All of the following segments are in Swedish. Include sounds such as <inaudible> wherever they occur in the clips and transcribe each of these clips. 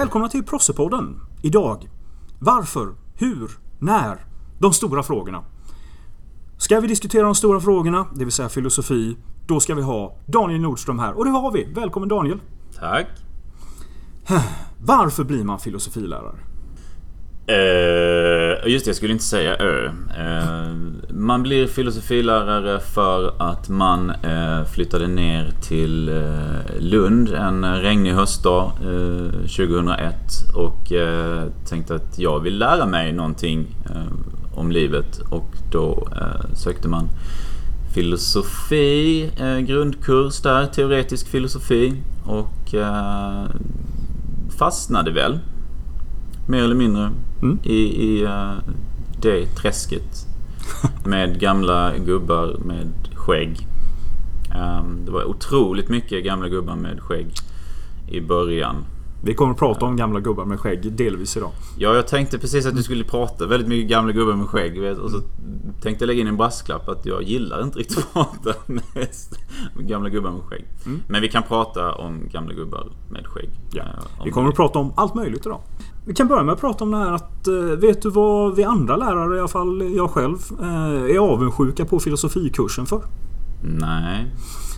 Välkomna till Prossepodden. Idag. Varför? Hur? När? De stora frågorna. Ska vi diskutera de stora frågorna, det vill säga filosofi, då ska vi ha Daniel Nordström här. Och det har vi. Välkommen Daniel. Tack. Varför blir man filosofilärare? Uh, just det, jag skulle inte säga ö. Uh, man blir filosofilärare för att man uh, flyttade ner till Lund en regnig höstdag 2001 och tänkte att jag vill lära mig någonting om livet. Och då sökte man filosofi, grundkurs där, teoretisk filosofi. Och fastnade väl mer eller mindre mm. i, i uh, det träsket. Med gamla gubbar med skägg. Um, det var otroligt mycket gamla gubbar med skägg i början. Vi kommer att prata om gamla gubbar med skägg delvis idag. Ja, jag tänkte precis att du skulle prata väldigt mycket gamla gubbar med skägg. Vet, och så tänkte jag lägga in en brasklapp att jag gillar inte riktigt att <laughs> prata med, gamla gubbar med skägg. Mm. Men vi kan prata om gamla gubbar med skägg. Ja. Eh, vi kommer att prata om allt möjligt idag. Vi kan börja med att prata om det här att eh, vet du vad vi andra lärare, i alla fall jag själv, eh, är avundsjuka på filosofikursen för? Nej.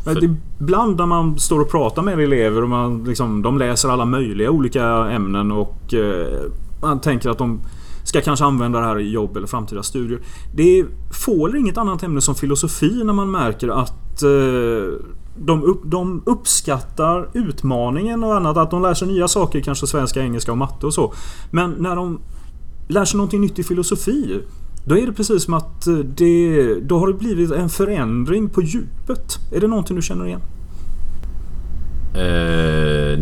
För... Ibland när man står och pratar med elever och man liksom, de läser alla möjliga olika ämnen och eh, man tänker att de ska kanske använda det här i jobb eller framtida studier. Det får inget annat ämne som filosofi när man märker att eh, de, upp, de uppskattar utmaningen och annat. Att de lär sig nya saker, kanske svenska, engelska och matte och så. Men när de lär sig någonting nytt i filosofi då är det precis som att eh, det, då har det blivit en förändring på djupet. Är det någonting du känner igen? Uh,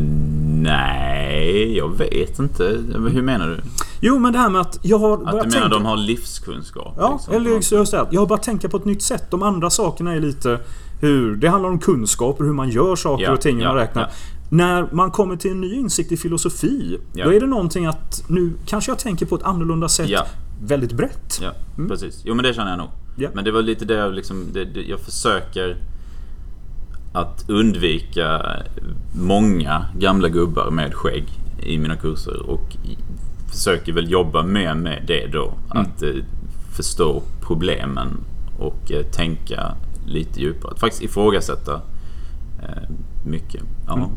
nej, jag vet inte. Hur menar du? Jo, men det här med att jag har Att du menar tänka... de har livskunskap? Ja, liksom. eller just det. Jag har börjat tänka på ett nytt sätt. De andra sakerna är lite hur... Det handlar om kunskaper, hur man gör saker ja, och ting. Ja, man räknar. Ja. När man kommer till en ny insikt i filosofi, ja. då är det någonting att nu kanske jag tänker på ett annorlunda sätt väldigt brett. Ja, mm. precis. Jo men det känner jag nog. Ja. Men det var lite det jag liksom, det, det, jag försöker att undvika många gamla gubbar med skägg i mina kurser och försöker väl jobba mer med det då. Mm. Att eh, förstå problemen och eh, tänka lite djupare. Att faktiskt ifrågasätta eh, mycket. Ja. Mm.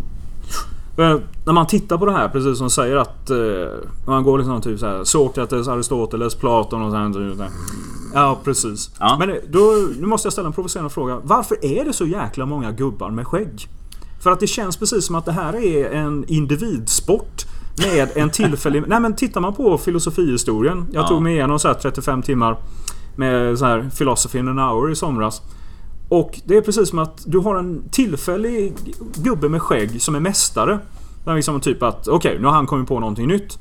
När man tittar på det här, precis som säger att... Eh, man går liksom typ såhär Sokrates, Aristoteles, Platon och sånt. Ja, precis. Ja. Men då, nu måste jag ställa en provocerande fråga. Varför är det så jäkla många gubbar med skägg? För att det känns precis som att det här är en individsport. Med en tillfällig... <laughs> nej men tittar man på filosofihistorien. Jag ja. tog mig igenom så här 35 timmar med så här Philosophy in an hour i somras. Och det är precis som att du har en tillfällig gubbe med skägg som är mästare. Där liksom typ att okej, okay, nu har han kommit på någonting nytt.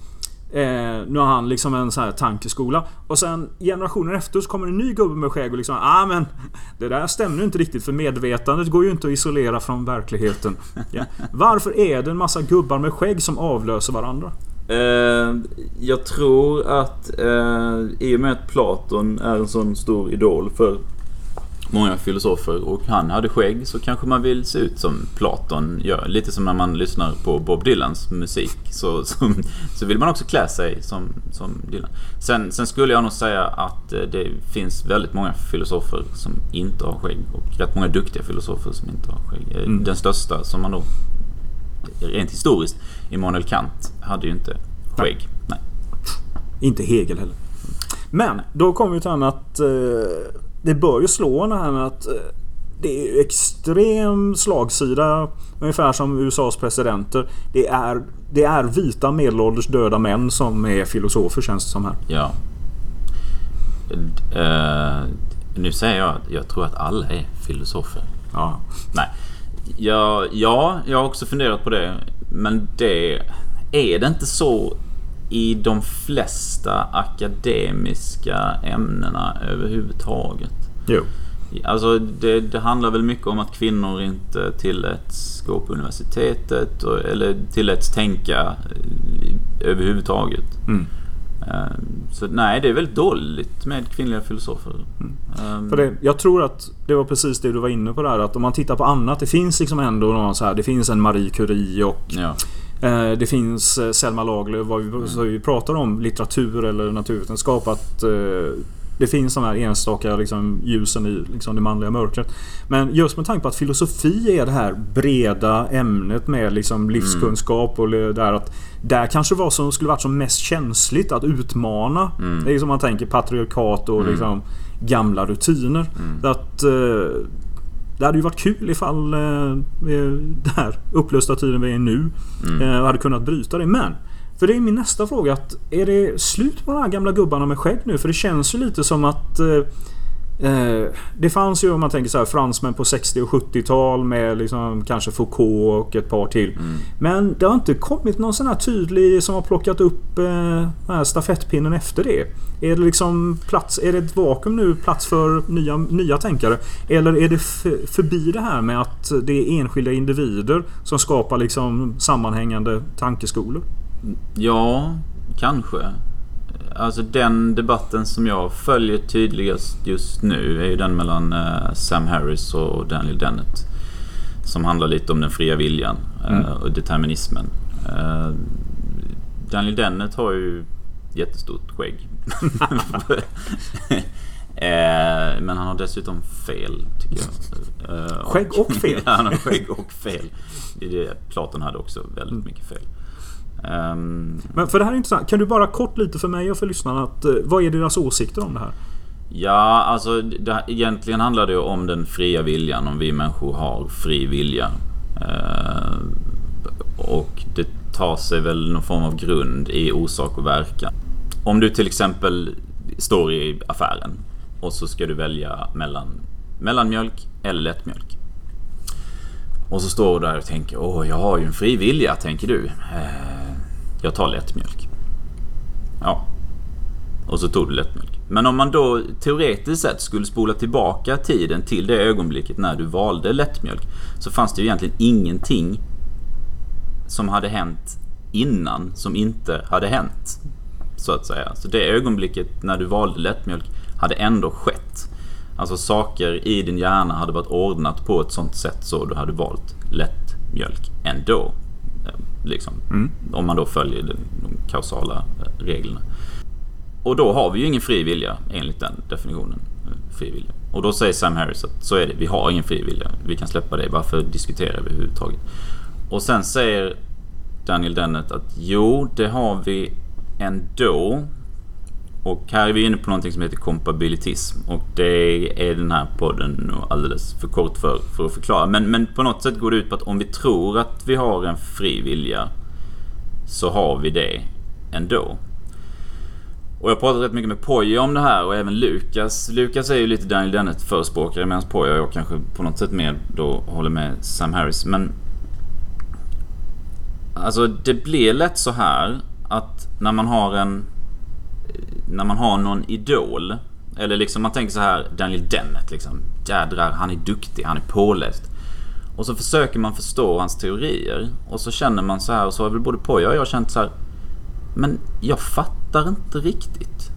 Eh, nu har han liksom en sån här tankeskola. Och sen generationer efter så kommer en ny gubbe med skägg och liksom ah men Det där stämmer inte riktigt för medvetandet går ju inte att isolera från verkligheten. Ja. Varför är det en massa gubbar med skägg som avlöser varandra? Eh, jag tror att eh, i och med att Platon är en sån stor idol för många filosofer och han hade skägg så kanske man vill se ut som Platon gör. Lite som när man lyssnar på Bob Dylans musik så, så, så vill man också klä sig som, som Dylan. Sen, sen skulle jag nog säga att eh, det finns väldigt många filosofer som inte har skägg och rätt många duktiga filosofer som inte har skägg. Eh, mm. Den största som man då rent historiskt, Immanuel Kant, hade ju inte skägg. Nej. Nej. Inte Hegel heller. Men då kommer vi till annat eh, det bör ju slå en här med att eh, det är extrem slagsida. Ungefär som USAs presidenter. Det är, det är vita medelålders döda män som är filosofer känns det som här. Ja. Uh, nu säger jag att jag tror att alla är filosofer. Ja. Nej. Ja, ja, jag har också funderat på det. Men det... Är det inte så i de flesta akademiska ämnena överhuvudtaget. Jo. Alltså det, det, handlar väl mycket om att kvinnor inte tilläts gå på universitetet och, eller tilläts tänka eh, överhuvudtaget. Mm. Eh, så nej, det är väldigt dåligt med kvinnliga filosofer. Mm. Um, För det, jag tror att det var precis det du var inne på där. Att om man tittar på annat. Det finns liksom ändå någon så här. Det finns en Marie Curie och ja. Eh, det finns eh, Selma Lagerlöf, vad vi, mm. så vi pratar om litteratur eller naturvetenskap. Att eh, det finns de här enstaka liksom, ljusen i liksom, det manliga mörkret. Men just med tanke på att filosofi är det här breda ämnet med liksom, livskunskap och det där att där kanske var som skulle varit som mest känsligt att utmana. Mm. Det är som man tänker patriarkat och mm. liksom, gamla rutiner. Mm. Att, eh, det hade ju varit kul ifall eh, den här upplösta tiden vi är nu mm. eh, hade kunnat bryta det. Men för det är min nästa fråga. Att är det slut på de här gamla gubbarna med skägg nu? För det känns ju lite som att eh, Eh, det fanns ju om man tänker så här fransmän på 60 och 70-tal med liksom kanske Foucault och ett par till. Mm. Men det har inte kommit någon sån här tydlig som har plockat upp eh, stafettpinnen efter det. Är det liksom plats, är det ett vakuum nu, plats för nya, nya tänkare? Eller är det förbi det här med att det är enskilda individer som skapar liksom sammanhängande tankeskolor? Ja, kanske. Alltså den debatten som jag följer tydligast just nu är ju den mellan uh, Sam Harris och Daniel Dennett. Som handlar lite om den fria viljan uh, mm. och determinismen. Uh, Daniel Dennett har ju jättestort skägg. <laughs> Men han har dessutom fel, tycker jag. Skägg och <laughs> fel? han har skägg och fel. Det är det Platon hade också väldigt mycket fel. Um, Men för det här är intressant. Kan du bara kort lite för mig och för lyssnarna. Att, eh, vad är deras åsikter om det här? Ja, alltså det, egentligen handlar det om den fria viljan. Om vi människor har fri vilja. Uh, och det tar sig väl någon form av grund i orsak och verkan. Om du till exempel står i affären och så ska du välja mellan mellanmjölk eller lättmjölk. Och så står du där och tänker, åh jag har ju en fri vilja, tänker du. Jag tar lättmjölk. Ja. Och så tog du lättmjölk. Men om man då teoretiskt sett skulle spola tillbaka tiden till det ögonblicket när du valde lättmjölk. Så fanns det ju egentligen ingenting som hade hänt innan som inte hade hänt. Så att säga. Så det ögonblicket när du valde lättmjölk hade ändå skett. Alltså saker i din hjärna hade varit ordnat på ett sånt sätt så du hade valt lättmjölk ändå. Liksom. Mm. Om man då följer de, kausala eh, reglerna. Och då har vi ju ingen fri vilja enligt den definitionen. Eh, fri vilja. Och då säger Sam Harris att så är det. Vi har ingen fri vilja. Vi kan släppa det. Varför diskuterar vi överhuvudtaget? Och sen säger Daniel Dennett att jo, det har vi ändå. Och här är vi inne på någonting som heter kompabilitism. Och det är den här podden nog alldeles för kort för, för att förklara. Men, men på något sätt går det ut på att om vi tror att vi har en fri vilja så har vi det ändå. Och jag har pratat rätt mycket med Poya om det här och även Lukas. Lukas är ju lite Daniel Dennett förespråkare medan Poya och jag kanske på något sätt mer då håller med Sam Harris. Men Alltså det blir lätt så här att när man har en när man har någon idol. Eller liksom man tänker så här Daniel Dennett liksom. Jädrar, han är duktig, han är påläst. Och så försöker man förstå hans teorier. Och så känner man så här, och så har väl både Poja och jag känt så här. Men jag fattar inte riktigt.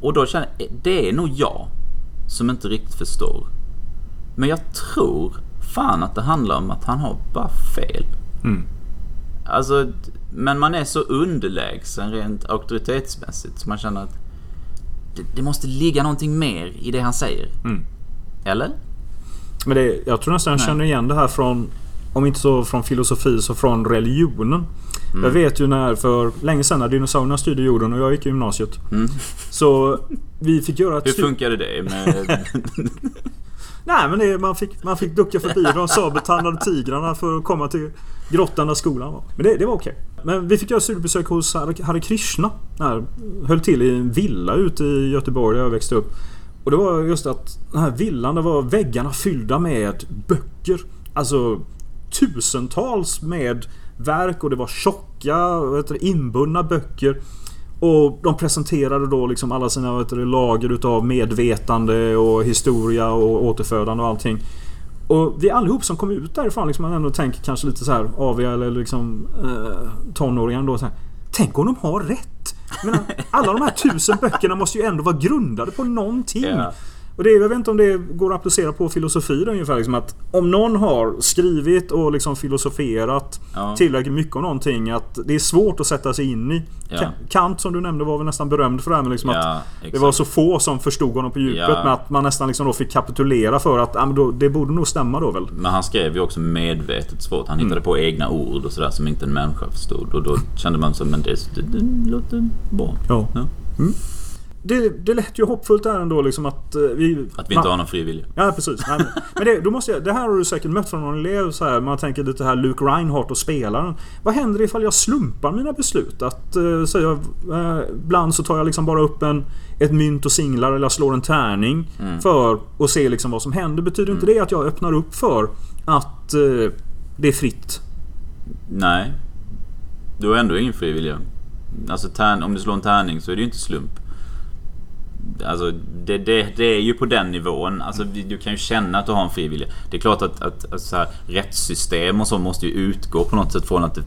Och då känner jag, det är nog jag som inte riktigt förstår. Men jag tror fan att det handlar om att han har bara fel. Mm. Alltså, men man är så underlägsen rent auktoritetsmässigt så man känner att det, det måste ligga någonting mer i det han säger. Mm. Eller? Men det, jag tror nästan jag känner igen det här från om inte så från filosofi så från religionen. Mm. Jag vet ju när för länge sedan när dinosaurierna styrde jorden och jag gick i gymnasiet. Mm. Så vi fick göra ett Hur funkade det? Med... <laughs> Nej men det, man, fick, man fick ducka förbi de sabeltandade tigrarna för att komma till grottan där skolan var. Men det, det var okej. Men vi fick göra studiebesök hos Hare Krishna. Här, höll till i en villa ute i Göteborg där jag växte upp. Och det var just att den här villan, där var väggarna fyllda med böcker. Alltså tusentals med verk och det var tjocka inbundna böcker. Och de presenterade då liksom alla sina vet du, lager utav medvetande och historia och återfödande och allting. Och vi allihop som kom ut därifrån liksom man ändå tänker kanske lite så här aviga eller liksom eh, tonåringar då så här, Tänk om de har rätt! Men alla de här tusen böckerna måste ju ändå vara grundade på någonting. Yeah. Och det, jag vet inte om det går att applicera på filosofi då, ungefär. Liksom att om någon har skrivit och liksom filosoferat ja. tillräckligt mycket om någonting att det är svårt att sätta sig in i. Ja. Kant som du nämnde var väl nästan berömd för det här med liksom ja, att exakt. det var så få som förstod honom på djupet. Ja. Men att man nästan liksom då fick kapitulera för att ja, då, det borde nog stämma då väl. Men han skrev ju också medvetet svårt. Han hittade mm. på egna ord och sådär som inte en människa förstod. Och då kände man så men det, det, det låter bra. Ja. Mm det, det lät ju hoppfullt där ändå liksom att eh, vi... Att vi inte har någon fri vilja. Ja precis. Nej, men det, då måste jag, det här har du säkert mött från någon elev så här. Man tänker lite här Luke Reinhardt och spelaren. Vad händer ifall jag slumpar mina beslut? Att uh, säga, uh, ibland så tar jag liksom bara upp en, ett mynt och singlar eller jag slår en tärning. Mm. För att se liksom vad som händer. Betyder inte mm. det att jag öppnar upp för att uh, det är fritt? Nej. Du har ändå ingen fri vilja. Alltså tärn, om du slår en tärning så är det ju inte slump. Alltså det, det, det, är ju på den nivån. Alltså, du kan ju känna att du har en fri vilja. Det är klart att, att, att så här, rättssystem och så måste ju utgå på något sätt från att det,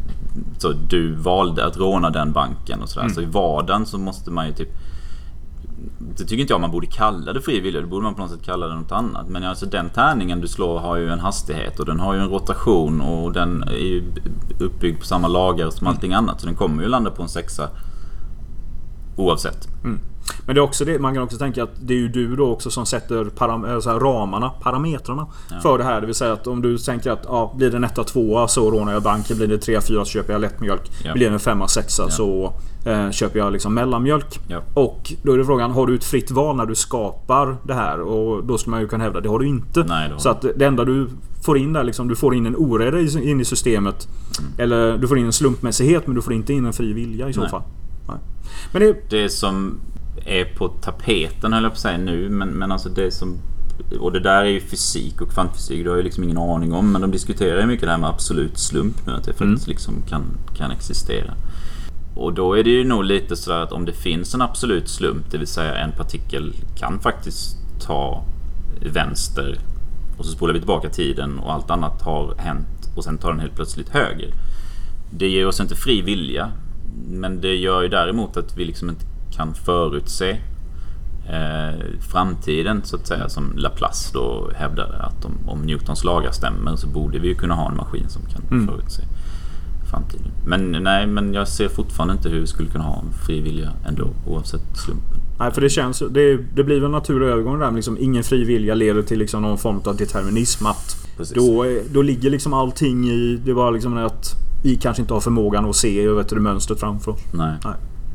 så du valde att råna den banken och sådär. Mm. Så i vardagen så måste man ju typ... Det tycker inte jag man borde kalla det fri vilja. Det borde man på något sätt kalla det något annat. Men alltså den tärningen du slår har ju en hastighet och den har ju en rotation och den är ju uppbyggd på samma lagar som mm. allting annat. Så den kommer ju landa på en sexa oavsett. Mm. Men det är också det, man kan också tänka att det är ju du då också som sätter param alltså ramarna, parametrarna ja. för det här. Det vill säga att om du tänker att ja, blir det en etta, tvåa så rånar jag banken. Blir det tre, fyra så köper jag lättmjölk. Ja. Blir det en femma, sexa så eh, köper jag liksom mellanmjölk. Och då är det frågan, har du ett fritt val när du skapar det här? Och då skulle man ju kunna hävda, det har du inte. Nej, så att det enda du får in där liksom, du får in en oreda in i systemet. Mm. Eller du får in en slumpmässighet men du får inte in en fri vilja i så Nej. fall. Nej. Men det, det som är på tapeten höll jag på att säga nu. Men, men alltså det som... Och det där är ju fysik och kvantfysik. Det har jag liksom ingen aning om. Men de diskuterar ju mycket det här med absolut slump nu. Att det mm. liksom kan, kan existera. Och då är det ju nog lite sådär att om det finns en absolut slump, det vill säga en partikel kan faktiskt ta vänster och så spolar vi tillbaka tiden och allt annat har hänt och sen tar den helt plötsligt höger. Det ger oss inte fri vilja. Men det gör ju däremot att vi liksom inte kan förutse eh, framtiden så att säga som Laplace då hävdade att om, om, Newtons lagar stämmer så borde vi ju kunna ha en maskin som kan mm. förutse framtiden. Men nej, men jag ser fortfarande inte hur vi skulle kunna ha en frivilliga ändå oavsett slumpen. Nej, för det känns det, det blir väl en naturlig övergång där. Liksom, ingen frivilliga leder till liksom någon form av determinism. Att då, då ligger liksom allting i... Det är bara liksom att vi kanske inte har förmågan att se vet du, mönstret framför oss. Nej. nej.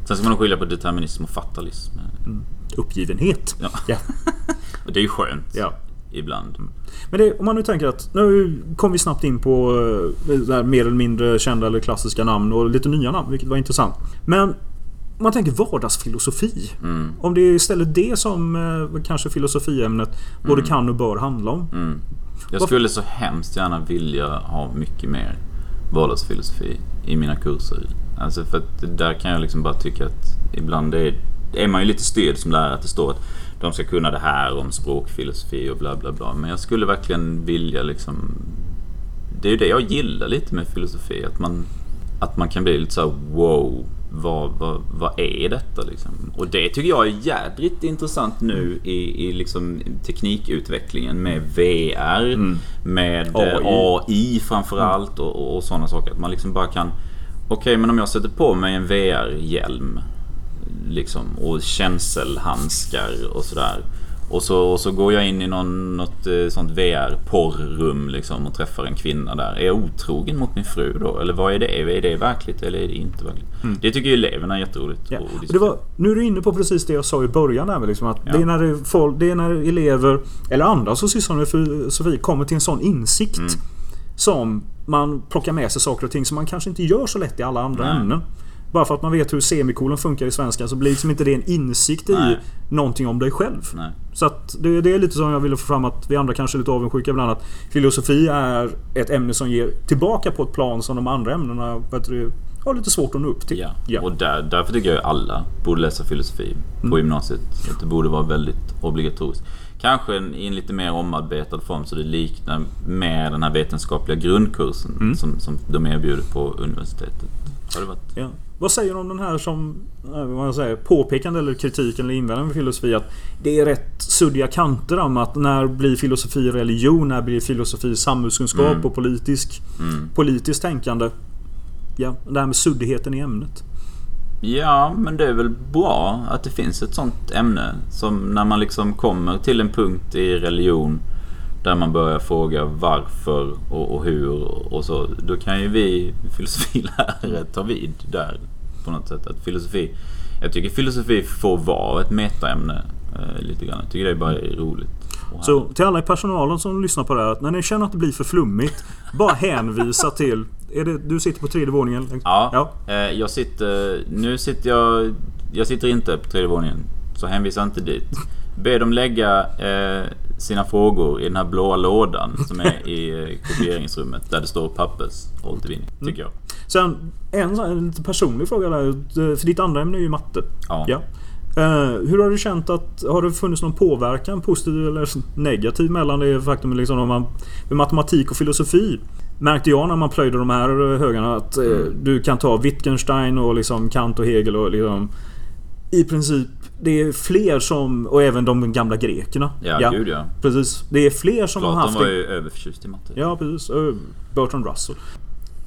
Sen ska man skilja på determinism och fatalism. Mm. Uppgivenhet. Ja. ja. <laughs> och det är ju skönt. Ja. Ibland. Mm. Men det, om man nu tänker att nu kom vi snabbt in på äh, mer eller mindre kända eller klassiska namn och lite nya namn, vilket var intressant. Men om man tänker vardagsfilosofi. Mm. Om det är istället det som eh, kanske filosofiämnet både mm. kan och bör handla om. Mm. Jag skulle så hemskt gärna vilja ha mycket mer vardagsfilosofi i mina kurser. Alltså för att där kan jag liksom bara tycka att ibland är, är man ju lite styrd som lärare att det står att de ska kunna det här om språkfilosofi och bla bla bla. Men jag skulle verkligen vilja liksom... Det är ju det jag gillar lite med filosofi. Att man, att man kan bli lite så här, wow. Vad, vad, vad är detta liksom? Och det tycker jag är jädrigt intressant nu i, i liksom teknikutvecklingen med VR. Mm. Med AI, AI framförallt och, och, och sådana saker. Att man liksom bara kan Okej, okay, men om jag sätter på mig en VR-hjälm liksom, och känselhandskar och sådär. Och så, och så går jag in i någon, något eh, sånt VR-porrrum liksom och träffar en kvinna där. Är jag otrogen mot min fru då? Eller vad är det? Är det verkligt eller är det inte verkligt? Mm. Det tycker ju eleverna är jätteroligt. Ja. det var, nu är du inne på precis det jag sa i början där liksom, att ja. det, är när det, folk, det är när elever eller andra som sysslar med filosofi kommer till en sån insikt. Mm. Som man plockar med sig saker och ting som man kanske inte gör så lätt i alla andra Nej. ämnen. Bara för att man vet hur semikolon funkar i svenska så blir liksom inte det en insikt Nej. i någonting om dig själv. Nej. Så att det, det, är lite som jag ville få fram att vi andra kanske är lite avundsjuka ibland. Att filosofi är ett ämne som ger tillbaka på ett plan som de andra ämnena du, har lite svårt att nå upp till. Ja. ja. Och där, därför tycker jag att alla borde läsa filosofi på mm. gymnasiet. Att det borde vara väldigt obligatoriskt. Kanske i en lite mer omarbetad form så det liknar med den här vetenskapliga grundkursen mm. som, som de erbjuder på universitetet. Har det varit. Ja. Vad säger du om den här som eh, vad säger, påpekande eller kritiken eller invändning med filosofi? Att det är rätt suddiga kanter om att när blir filosofi religion? När blir filosofi samhällskunskap Mm. och politisk, Mm. politiskt tänkande? Ja, det här med suddigheten i ämnet. Ja, men det är väl bra att det finns ett sånt ämne. Som när man liksom kommer till en punkt i religion där man börjar fråga varför och, och hur och så. Då kan ju vi <laughs> filosofilärare ta vid där på något sätt. Att filosofi, jag tycker filosofi får vara ett metaämne eh, lite grann. Jag tycker det bara är roligt. Så till alla i personalen som lyssnar på det här. Att när ni känner att det blir för flummigt. bara hänvisa till... Är det, du sitter på tredje våningen? Ja, Ja. Eh, jag sitter... Nu sitter jag... Jag sitter inte på tredje våningen. Så hänvisa inte dit. Be dem lägga eh, sina frågor i den här blåa lådan som är i eh, kopieringsrummet. Där det står pappersåtervinning. Tycker jag. Sen en, här lite personlig fråga där. För ditt andra ämne är ju matte. Ja. Ja. Eh, hur har du känt att... Har det funnits någon påverkan, positiv eller negativ mellan det faktum liksom om man... Med matematik och filosofi märkte jag när man plöjde de här högarna att eh, Mm. du kan ta Wittgenstein och liksom Kant och Hegel och liksom... I princip, det är fler som... Och även de gamla grekerna. Ja, gud ja. Precis. Det är fler som har Platon haft... var en- ju överförtjust i matte. Ja, precis. Bertrand Russell.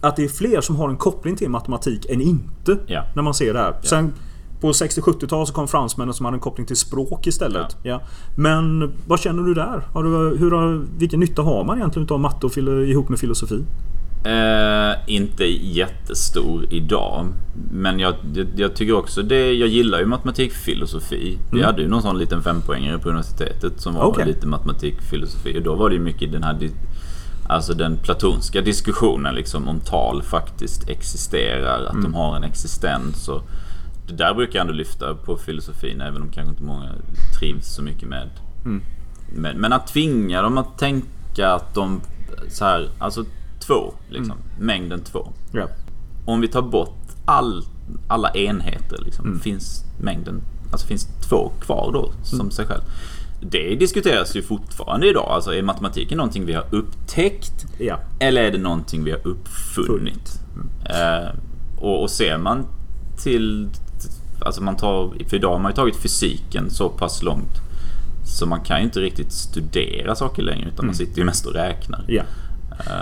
Att det är fler som har en koppling till matematik än inte. Ja. När man ser det här. Sen på 60-70-talet så kom fransmännen som hade en koppling till språk istället. Ja. Men vad känner du där? Har du, hur har, vilken nytta har man egentligen av matte och ihop med filosofi? Eh, inte jättestor idag. Men jag, jag, jag tycker också det. Jag gillar ju matematikfilosofi. Vi Mm. hade ju någon sån liten fempoängare på universitetet som var Okej. lite matematikfilosofi. Och då var det ju mycket den här Alltså den platonska diskussionen liksom om tal faktiskt existerar. Att Mm. de har en existens. Och det där brukar jag ändå lyfta på filosofin. Även om kanske inte många trivs så mycket med. Mm. Men, men att tvinga dem att tänka att de så här, alltså två liksom. Mängden två. Ja. Om vi tar bort all, alla enheter liksom, finns mängden, alltså finns två kvar då som sig själv. Det diskuteras ju fortfarande idag. Alltså är matematiken någonting vi har upptäckt Ja. eller är det någonting vi har uppfunnit? Eh, och, och ser man till... Alltså man tar... För idag har man ju tagit fysiken så pass långt. Så man kan ju inte riktigt studera saker längre utan man sitter ju mest och räknar. Ja.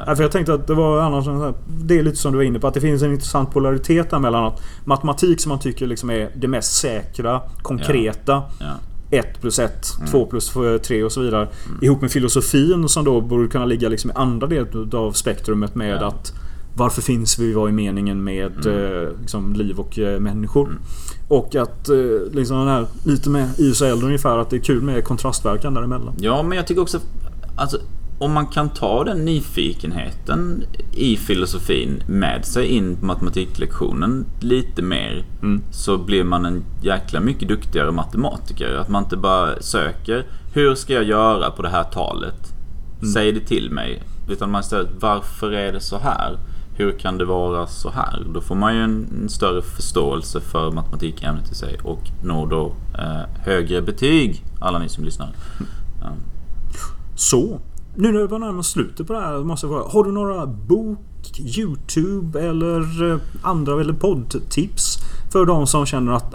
Ja, för jag tänkte att det var annars en Det är lite som du var inne på att det finns en intressant polaritet där mellan att matematik som man tycker liksom är det mest säkra, konkreta. Ja. 1 plus 1, 2 plus 3 och så vidare. Ihop med filosofin som då borde kunna ligga liksom i andra delen av spektrumet med Ja. att varför finns vi? Vad är meningen med eh, liksom, liv och eh, människor? Och att eh, liksom den här, lite med is och eld ungefär, att det är kul med kontrastverkan däremellan. Ja, men jag tycker också... Alltså, om man kan ta den nyfikenheten i filosofin med sig in på matematiklektionen lite mer Mm. så blir man en jäkla mycket duktigare matematiker. Att man inte bara söker Hur ska jag göra på det här talet? Säg det till mig. Utan man istället Varför är det så här? Hur kan det vara så här? Då får man ju en, större förståelse för matematikämnet i sig och når då eh, högre betyg, alla ni som lyssnar. Ja. Så. Nu när vi börjar närma oss slutet på det här måste jag fråga. Har du några bok, YouTube eller eh, andra eller poddtips för de som känner att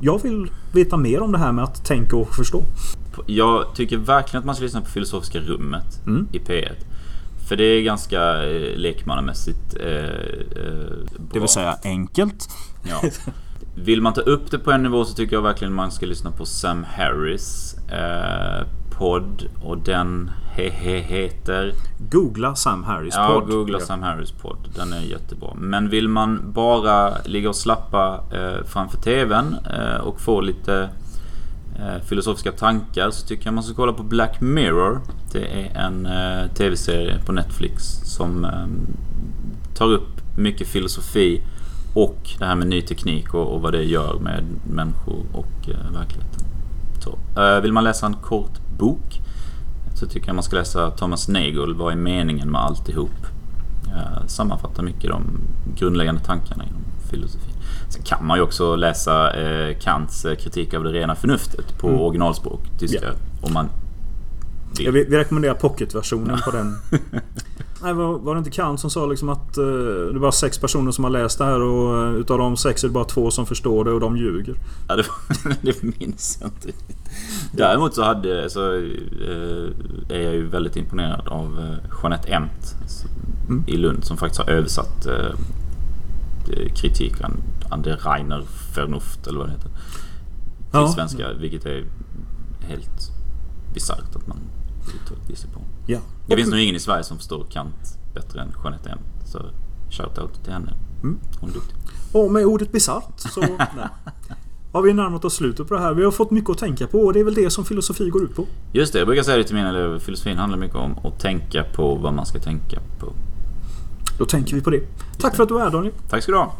jag vill veta mer om det här med att tänka och förstå? Jag tycker verkligen att man ska lyssna på Filosofiska rummet Mm. i P1. För det är ganska eh, lekmannamässigt eh, eh, bra. säga enkelt. Ja. Vill man ta upp det på en nivå så tycker jag verkligen man ska lyssna på Sam Harris eh, podd och den he he heter... Googla Sam Harris Ja, podd. googla Sam Harris podd. Den är jättebra. Men vill man bara ligga och slappa eh, framför TVn eh, och få lite eh, filosofiska tankar så tycker jag man ska kolla på Black Mirror. Det är en eh, TV-serie på Netflix som eh, tar upp mycket filosofi och det här med ny teknik och, och vad det gör med människor och eh, verkligheten. Så, eh, vill man läsa en kort bok så tycker jag man ska läsa Thomas Nagel, Vad är meningen med alltihop? Eh, sammanfattar mycket de grundläggande tankarna inom filosofin. Sen kan man ju också läsa eh, Kants eh, kritik av det rena förnuftet på Mm. originalspråk, tyska. Ja. Om man Ja, vill. vi, rekommenderar pocketversionen på den. <laughs> Nej, var, var det inte Kant som sa liksom att uh, det är bara sex personer som har läst det här och uh, utav de sex är det bara två som förstår det och de ljuger? Ja, det, <laughs> det minns jag inte Däremot så hade, så, uh, är jag ju väldigt imponerad av Jeanette Emt mm. i Lund som faktiskt har översatt kritik an, an der Reiner Vernuft eller vad det heter. Till ja. svenska, vilket är helt bisarrt att man uttrycker sig på. Ja. Det finns nog ingen i Sverige som förstår Kant bättre än Jeanette M. Så shout-out till henne. Mm. Hon är duktig. Och med ordet bisarrt så <laughs> har vi närmat oss slutet på det här. Vi har fått mycket att tänka på och det är väl det som filosofi går ut på. Just det, jag brukar säga det till mina elever. Filosofin handlar mycket om att tänka på vad man ska tänka på. Då tänker vi på det. Tack för att du var här Daniel. Tack ska du ha.